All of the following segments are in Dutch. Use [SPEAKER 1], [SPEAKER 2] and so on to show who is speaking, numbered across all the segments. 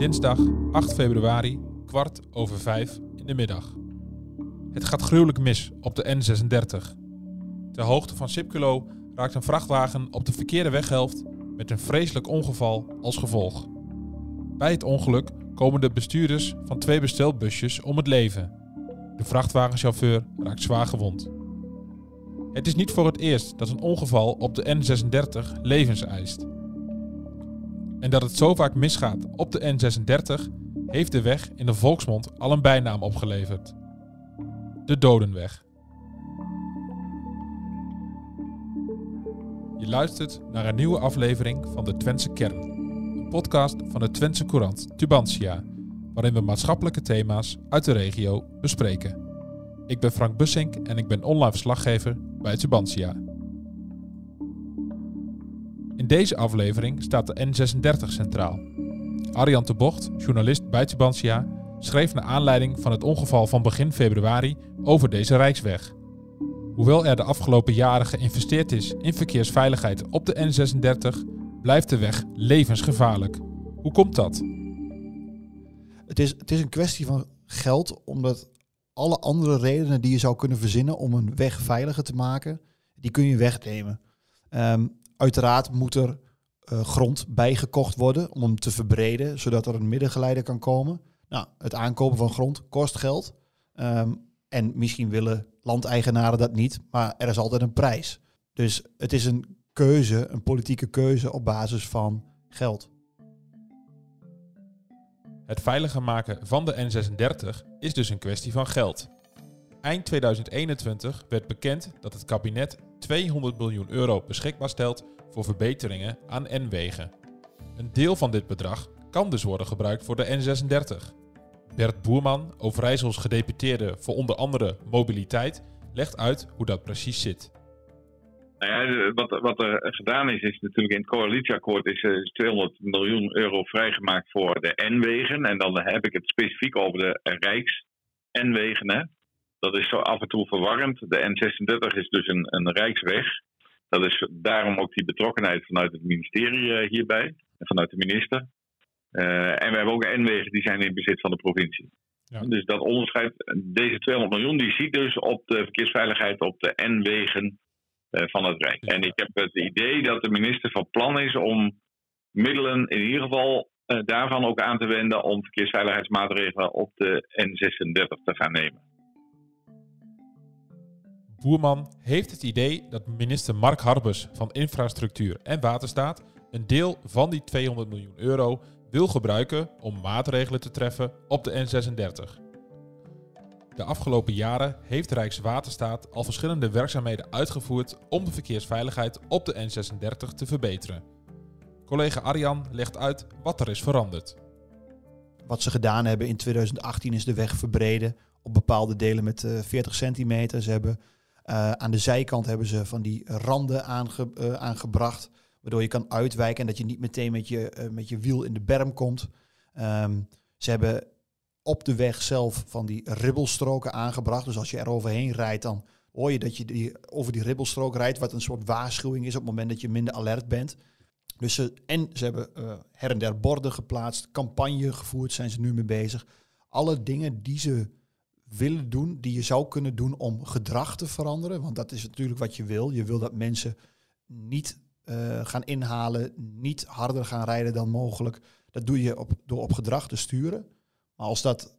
[SPEAKER 1] Dinsdag 8 februari, kwart over vijf in de middag. Het gaat gruwelijk mis op de N36. Ter hoogte van Sipculo raakt een vrachtwagen op de verkeerde weghelft met een vreselijk ongeval als gevolg. Bij het ongeluk komen de bestuurders van twee bestelbusjes om het leven. De vrachtwagenchauffeur raakt zwaar gewond. Het is niet voor het eerst dat een ongeval op de N36 levens eist. En dat het zo vaak misgaat op de N36 heeft de weg in de volksmond al een bijnaam opgeleverd. De Dodenweg. Je luistert naar een nieuwe aflevering van de Twentse Kern. Een podcast van de Twentse Courant Tubantia, waarin we maatschappelijke thema's uit de regio bespreken. Ik ben Frank Bussink en ik ben online verslaggever bij Tubantia. In deze aflevering staat de N36 centraal. Arjan de Bocht, journalist bij schreef naar aanleiding van het ongeval van begin februari over deze Rijksweg. Hoewel er de afgelopen jaren geïnvesteerd is in verkeersveiligheid op de N36, blijft de weg levensgevaarlijk. Hoe komt dat?
[SPEAKER 2] Het is, het is een kwestie van geld, omdat alle andere redenen die je zou kunnen verzinnen om een weg veiliger te maken, die kun je wegnemen. Ehm, uiteraard moet er uh, grond bijgekocht worden om hem te verbreden, zodat er een middengeleider kan komen. Nou, het aankopen van grond kost geld. Ehm, en misschien willen landeigenaren dat niet, maar er is altijd een prijs. Dus het is een keuze, een politieke keuze op basis van geld.
[SPEAKER 1] Het veiliger maken van de N36 is dus een kwestie van geld. Eind 2021 werd bekend dat het kabinet 200 miljoen euro beschikbaar stelt voor verbeteringen aan N-wegen. Een deel van dit bedrag kan dus worden gebruikt voor de N36. Bert Boerman, Overijssels gedeputeerde voor onder andere mobiliteit, legt uit hoe dat precies zit.
[SPEAKER 3] Nou ja, wat, wat, er gedaan is, is natuurlijk in het coalitieakkoord is, eh, is 200 miljoen euro vrijgemaakt voor de N-wegen. En dan heb ik het specifiek over de Rijks-N-wegen. Dat is zo af en toe verwarrend. De N36 is dus een, een Rijksweg. Dat is daarom ook die betrokkenheid vanuit het ministerie eh, hierbij. En vanuit de minister. Uh, en we hebben ook N-wegen die zijn in bezit van de provincie. Ja. Dus dat onderscheid, deze 200 miljoen, die ziet dus op de verkeersveiligheid op de N-wegen uh, van het Rijk. En ik heb het idee dat de minister van plan is om middelen in ieder geval uh, daarvan ook aan te wenden om verkeersveiligheidsmaatregelen op de N36 te gaan nemen.
[SPEAKER 1] Boerman heeft het idee dat minister Mark Harbers van Infrastructuur en Waterstaat een deel van die 200 miljoen euro wil gebruiken om maatregelen te treffen op de N36. De afgelopen jaren heeft Rijkswaterstaat al verschillende werkzaamheden uitgevoerd om de verkeersveiligheid op de N36 te verbeteren. Collega Arjan legt uit wat er is veranderd.
[SPEAKER 2] Wat ze gedaan hebben in 2018 is de weg verbreden op bepaalde delen met uh, 40 centimeter. Ze hebben uh, aan de zijkant hebben ze van die randen aange, uh, aangebracht, waardoor je kan uitwijken en dat je niet meteen met je, uh, met je wiel in de berm komt. Um, ze hebben op de weg zelf van die ribbelstroken aangebracht. Dus als je er overheen rijdt, dan hoor je dat je die, over die ribbelstrook rijdt, wat een soort waarschuwing is op het moment dat je minder alert bent. Dus ze, en ze hebben her en der borden geplaatst, campagne gevoerd, zijn ze nu mee bezig. Alle dingen die ze willen doen, die je zou kunnen doen om gedrag te veranderen. Want dat is natuurlijk wat je wil. Je wil dat mensen niet uh, gaan inhalen, niet harder gaan rijden dan mogelijk. Dat doe je op, door op gedrag te sturen. Maar als dat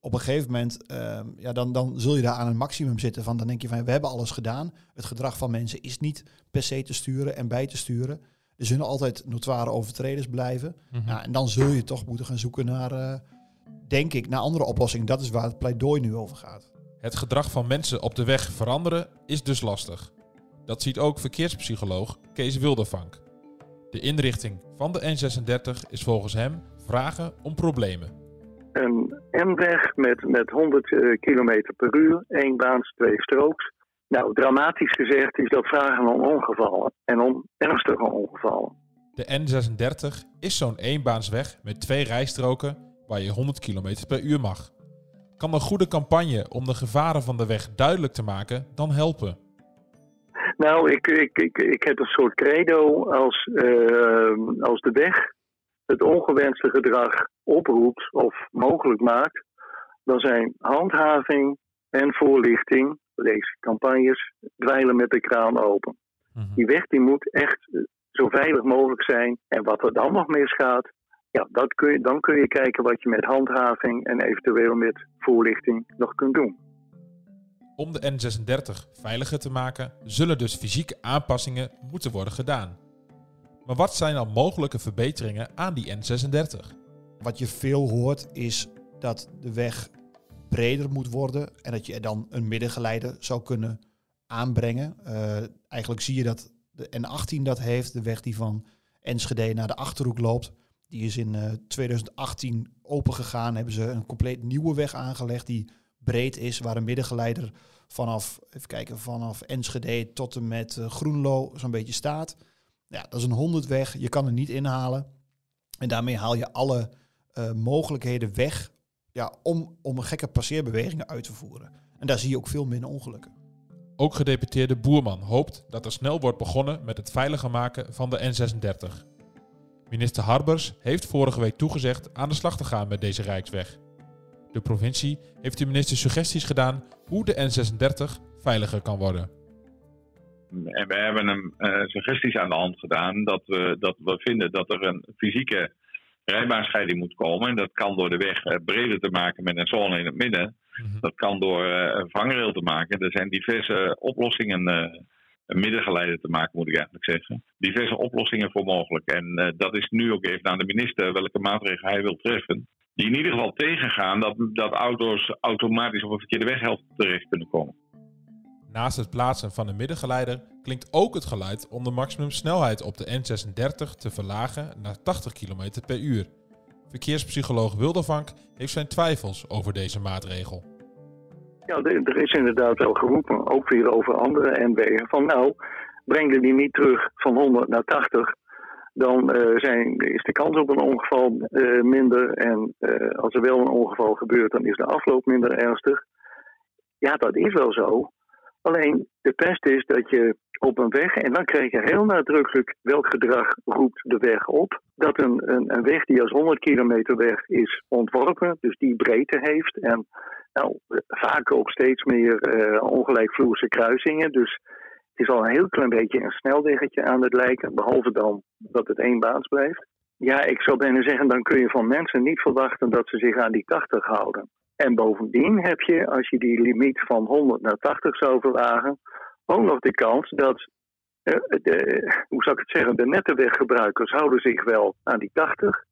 [SPEAKER 2] op een gegeven moment, uh, ja, dan, dan zul je daar aan een maximum zitten. Van dan denk je van, we hebben alles gedaan. Het gedrag van mensen is niet per se te sturen en bij te sturen. Er zullen altijd notoire overtreders blijven. Mm -hmm. ja, en dan zul je toch moeten gaan zoeken naar... Uh, denk ik, naar andere oplossingen. Dat is waar het pleidooi nu over gaat.
[SPEAKER 1] Het gedrag van mensen op de weg veranderen is dus lastig. Dat ziet ook verkeerspsycholoog Kees Wildervank. De inrichting van de N36 is volgens hem vragen om problemen.
[SPEAKER 4] Een M-weg met, met 100 uh, km per uur, één baans, twee strooks. Nou, dramatisch gezegd is dat vragen om ongevallen en om ernstige ongevallen.
[SPEAKER 1] De N36 is zo'n eenbaansweg met twee rijstroken waar je 100 km per uur mag. Kan een goede campagne om de gevaren van de weg duidelijk te maken dan helpen?
[SPEAKER 4] Nou, ik, ik, ik, ik heb een soort credo als, uh, als de weg het ongewenste gedrag oproept of mogelijk maakt, dan zijn handhaving en voorlichting, deze campagnes, dweilen met de kraan open. Mhm. Die weg die moet echt zo veilig mogelijk zijn. En wat er dan nog misgaat, ja, dat kun je, dan kun je kijken wat je met handhaving en eventueel met voorlichting nog kunt doen.
[SPEAKER 1] Om de N36 veiliger te maken, zullen dus fysieke aanpassingen moeten worden gedaan. Maar wat zijn dan mogelijke verbeteringen aan die N36?
[SPEAKER 2] Wat je veel hoort is dat de weg breder moet worden en dat je er dan een middengeleider zou kunnen aanbrengen. Uh, eigenlijk zie je dat de N18 dat heeft, de weg die van Enschede naar de Achterhoek loopt. Die is in uh, 2018 opengegaan, hebben ze een compleet nieuwe weg aangelegd die breed is, waar een middengeleider vanaf, even kijken, vanaf Enschede tot en met uh, Groenlo zo'n beetje staat. Ja, dat is een 100 weg, je kan er niet inhalen. En daarmee haal je alle uh, mogelijkheden weg ja, om, om gekke passeerbewegingen uit te voeren. En daar zie je ook veel minder ongelukken.
[SPEAKER 1] Ook gedeputeerde Boerman hoopt dat er snel wordt begonnen met het veiliger maken van de N36. Minister Harbers heeft vorige week toegezegd aan de slag te gaan met deze Rijksweg. De provincie heeft de minister suggesties gedaan hoe de N36 veiliger kan worden.
[SPEAKER 3] En we hebben hem uh, suggesties aan de hand gedaan dat we, dat we vinden dat er een fysieke rijbaanscheiding moet komen. En dat kan door de weg uh, breder te maken met een zone in het midden. Mhm. Dat kan door uh, een vangrail te maken. Er zijn diverse oplossingen, middengeleider te maken moet ik eigenlijk zeggen. Diverse oplossingen voor mogelijk. En dat is nu ook even aan de minister welke maatregelen hij wil treffen. Die in ieder geval tegengaan dat, dat auto's automatisch op een verkeerde weghelft terecht kunnen komen.
[SPEAKER 1] Naast het plaatsen van een middengeleider klinkt ook het geluid om de maximumsnelheid op de N36 te verlagen naar 80 km per uur. Verkeerspsycholoog Wildervank heeft zijn twijfels over deze maatregel.
[SPEAKER 4] Ja, er is inderdaad wel geroepen, ook weer over andere NW'en, van nou, breng die niet terug van 100 naar 80, dan uh, zijn, is de kans op een ongeval uh, minder. En uh, als er wel een ongeval gebeurt, dan is de afloop minder ernstig. Ja, dat is wel zo. Alleen de pest is dat je op een weg, en dan krijg je heel nadrukkelijk welk gedrag roept de weg op. Dat een, een, een weg die als 100 kilometer weg is ontworpen, dus die breedte heeft. En nou, vaak ook steeds meer uh, ongelijkvloerse kruisingen. Dus het is al een heel klein beetje een snelweggetje aan het lijken, behalve dan dat het één baans blijft. Ja, ik zou bijna zeggen, dan kun je van mensen niet verwachten dat ze zich aan die 80 houden. En bovendien heb je, als je die limiet van 100 naar 80 zou verlagen, ook nog de kans dat, eh, de, hoe zou ik het zeggen, de nette weggebruikers houden zich wel aan die 80.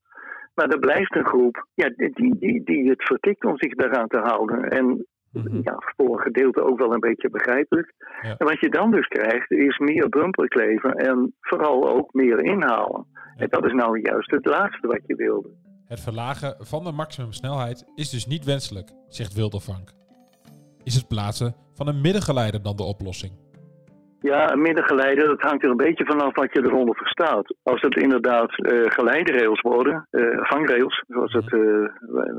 [SPEAKER 4] Maar er blijft een groep ja, die, die, die het vertikt om zich daaraan te houden. En mhm. ja, voor een gedeelte ook wel een beetje begrijpelijk. En wat je dan dus krijgt, is meer bumperkleven en vooral ook meer inhalen. En dat is nou juist het laatste wat je wilde.
[SPEAKER 1] Het verlagen van de maximumsnelheid is dus niet wenselijk, zegt Wildervank. Is het plaatsen van een middengeleider dan de oplossing?
[SPEAKER 4] Ja, een middengeleider, dat hangt er een beetje vanaf wat je eronder verstaat. Als het inderdaad uh, geleiderrails worden, uh, vangrails, zoals het uh,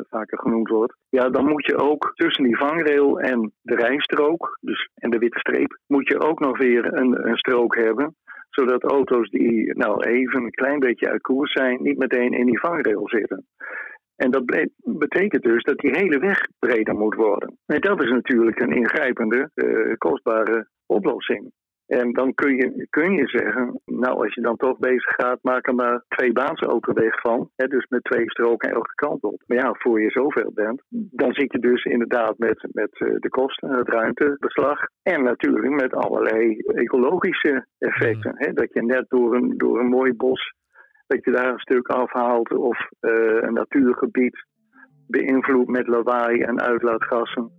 [SPEAKER 4] vaker genoemd wordt, ja, dan moet je ook tussen die vangrail en de rijstrook, dus en de witte streep, moet je ook nog weer een, een strook hebben zodat auto's die nou even een klein beetje uit koers zijn, niet meteen in die vangrail zitten. En dat betekent dus dat die hele weg breder moet worden. En dat is natuurlijk een ingrijpende, uh, kostbare oplossing. En dan kun je, kun je zeggen, nou als je dan toch bezig gaat, maak er maar twee weg van. Hè, dus met twee stroken elke kant op. Maar ja, voor je zoveel bent, dan zit je dus inderdaad met, met eh, de kosten, het ruimtebeslag. En natuurlijk met allerlei ecologische effecten. Hè, dat je net door een, door een mooi bos, dat je daar een stuk afhaalt of uh, een natuurgebied beïnvloedt met lawaai en uitlaatgassen.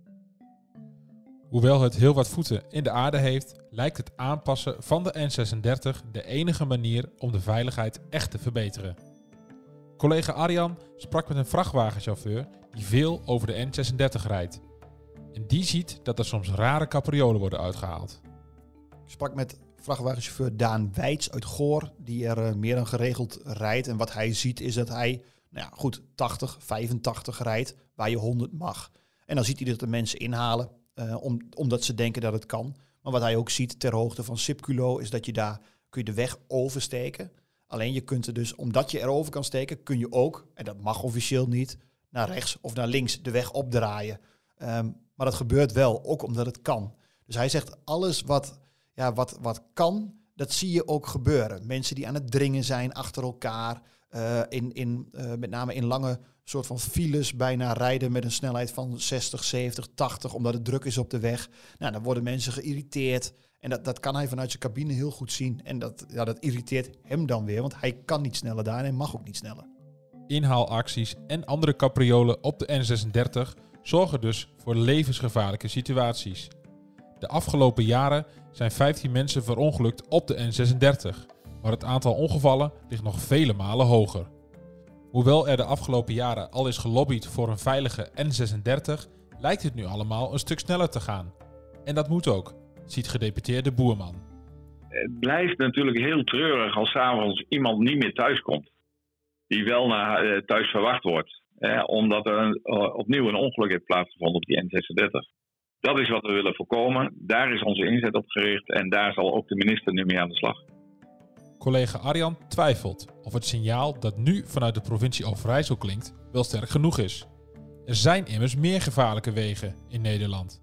[SPEAKER 1] Hoewel het heel wat voeten in de aarde heeft, lijkt het aanpassen van de N36 de enige manier om de veiligheid echt te verbeteren. Collega Arjan sprak met een vrachtwagenchauffeur die veel over de N36 rijdt. En die ziet dat er soms rare capriolen worden uitgehaald.
[SPEAKER 2] Ik sprak met vrachtwagenchauffeur Daan Weits uit Goor, die er eh, meer dan geregeld rijdt. En wat hij ziet is dat hij, nou ja, goed, 80, 85 rijdt, waar je 100 mag. En dan ziet hij dat de mensen inhalen, om, omdat ze denken dat het kan. Maar wat hij ook ziet ter hoogte van Sipculo is dat je daar kun je de weg oversteken. Alleen je kunt er dus, omdat je erover kan steken, kun je ook, en dat mag officieel niet, naar rechts of naar links de weg opdraaien. Um, maar dat gebeurt wel, ook omdat het kan. Dus hij zegt alles wat, ja, wat, wat kan, dat zie je ook gebeuren. Mensen die aan het dringen zijn achter elkaar, uh, in, in, uh, met name in lange soort van files bijna rijden met een snelheid van 60, 70, 80, omdat het druk is op de weg. Nou, dan worden mensen geïrriteerd. En dat, dat kan hij vanuit zijn cabine heel goed zien. En dat, ja, dat irriteert hem dan weer, want hij kan niet sneller daar en hij mag ook niet sneller.
[SPEAKER 1] Inhaalacties en andere capriolen op de N36 zorgen dus voor levensgevaarlijke situaties. De afgelopen jaren zijn 15 mensen verongelukt op de N36, maar het aantal ongevallen ligt nog vele malen hoger. Hoewel er de afgelopen jaren al is gelobbyd voor een veilige N36, lijkt het nu allemaal een stuk sneller te gaan. En dat moet ook, ziet gedeputeerde Boerman.
[SPEAKER 3] Het blijft natuurlijk heel treurig als s'avonds iemand niet meer thuis komt. Die wel naar eh, thuis verwacht wordt. omdat er uh, opnieuw een ongeluk heeft plaatsgevonden op die N36. Dat is wat we willen voorkomen. Daar is onze inzet op gericht en daar zal ook de minister nu mee aan de slag.
[SPEAKER 1] Collega Arjan twijfelt of het signaal dat nu vanuit de provincie Overijssel klinkt wel sterk genoeg is. Er zijn immers meer gevaarlijke wegen in Nederland.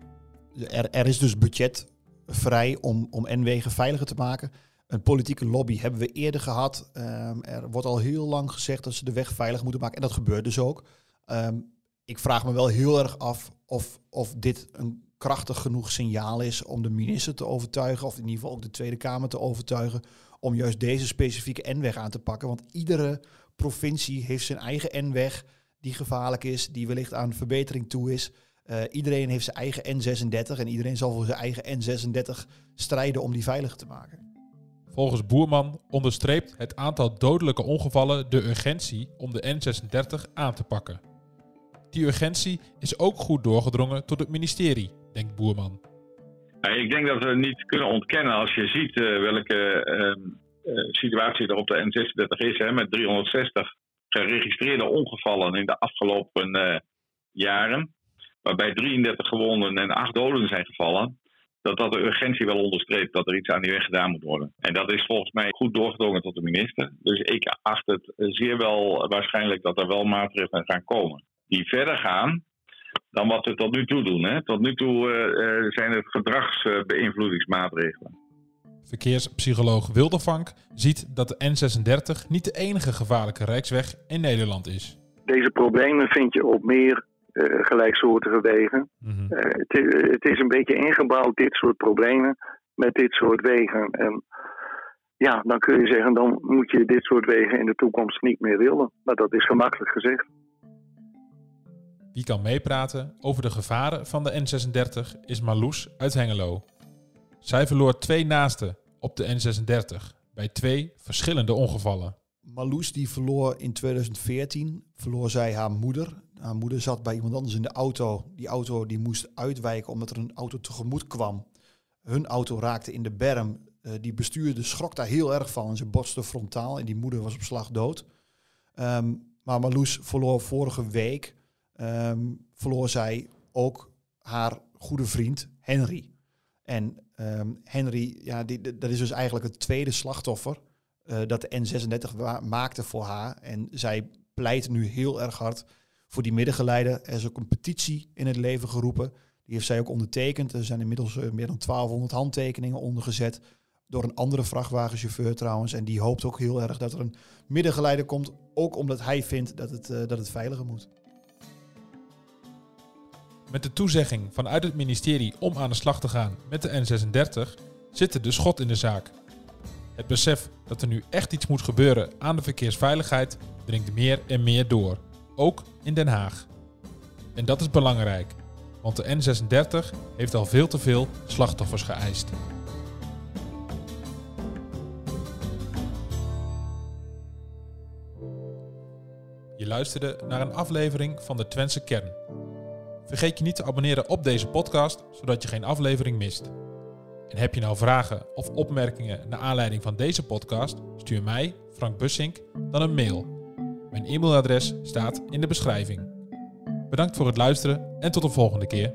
[SPEAKER 2] Er, is dus budget vrij om, om N-wegen veiliger te maken. Een politieke lobby hebben we eerder gehad. Um, er wordt al heel lang gezegd dat ze de weg veilig moeten maken. En dat gebeurt dus ook. Um, ik vraag me wel heel erg af of, of dit een krachtig genoeg signaal is om de minister te overtuigen, of in ieder geval ook de Tweede Kamer te overtuigen, om juist deze specifieke N-weg aan te pakken. Want iedere provincie heeft zijn eigen N-weg die gevaarlijk is, die wellicht aan verbetering toe is. Uh, iedereen heeft zijn eigen N36 en iedereen zal voor zijn eigen N36 strijden om die veiliger te maken.
[SPEAKER 1] Volgens Boerman onderstreept het aantal dodelijke ongevallen de urgentie om de N36 aan te pakken. Die urgentie is ook goed doorgedrongen tot het ministerie, denkt Boerman.
[SPEAKER 3] ik denk dat we niet kunnen ontkennen als je ziet uh, welke uh, situatie er op de N36 is, met 360 geregistreerde ongevallen in de afgelopen jaren, waarbij 33 gewonden en 8 doden zijn gevallen dat dat de urgentie wel onderstreept dat er iets aan die weg gedaan moet worden. En dat is volgens mij goed doorgedrongen tot de minister. Dus ik acht het zeer wel waarschijnlijk dat er wel maatregelen gaan komen. Die verder gaan dan wat we tot nu toe doen. Hè. Tot nu toe uh, zijn het gedragsbeïnvloedingsmaatregelen.
[SPEAKER 1] Verkeerspsycholoog Wildervank ziet dat de N36 niet de enige gevaarlijke rijksweg in Nederland is.
[SPEAKER 4] Deze problemen vind je op meer uh, gelijksoortige wegen. Mm het, het, is een beetje ingebouwd, dit soort problemen, met dit soort wegen. En ja, dan kun je zeggen, dan moet je dit soort wegen in de toekomst niet meer willen. Maar dat is gemakkelijk gezegd.
[SPEAKER 1] Wie kan meepraten over de gevaren van de N36 is Marloes uit Hengelo. Zij verloor twee naasten op de N36 bij twee verschillende ongevallen.
[SPEAKER 2] Marloes die verloor in 2014 verloor zij haar moeder haar moeder zat bij iemand anders in de auto. Die auto die moest uitwijken omdat er een auto tegemoet kwam. Hun auto raakte in de berm. Uh, die bestuurder schrok daar heel erg van en ze botste frontaal. En die moeder was op slag dood. Um, maar Marloes verloor vorige week um, verloor zij ook haar goede vriend Henry. En um, Henry, ja, die, dat is dus eigenlijk het tweede slachtoffer uh, dat de N36 maakte voor haar. En zij pleit nu heel erg hard voor die middengeleider. Er is ook een petitie in het leven geroepen. Die heeft zij ook ondertekend. Er zijn inmiddels eh, meer dan 1200 handtekeningen ondergezet. Door een andere vrachtwagenchauffeur trouwens. En die hoopt ook heel erg dat er een middengeleider komt. Ook omdat hij vindt dat het, uh, dat het veiliger moet.
[SPEAKER 1] Met de toezegging vanuit het ministerie om aan de slag te gaan met de N36 zit er de schot in de zaak. Het besef dat er nu echt iets moet gebeuren aan de verkeersveiligheid dringt meer en meer door ook in Den Haag. En dat is belangrijk, want de N36 heeft al veel te veel slachtoffers geëist. Je luisterde naar een aflevering van de Twentse Kern. Vergeet je niet te abonneren op deze podcast, zodat je geen aflevering mist. En heb je nou vragen of opmerkingen naar aanleiding van deze podcast? Stuur mij, Frank Bussink, dan een mail. Mijn e-mailadres staat in de beschrijving. Bedankt voor het luisteren en tot de volgende keer.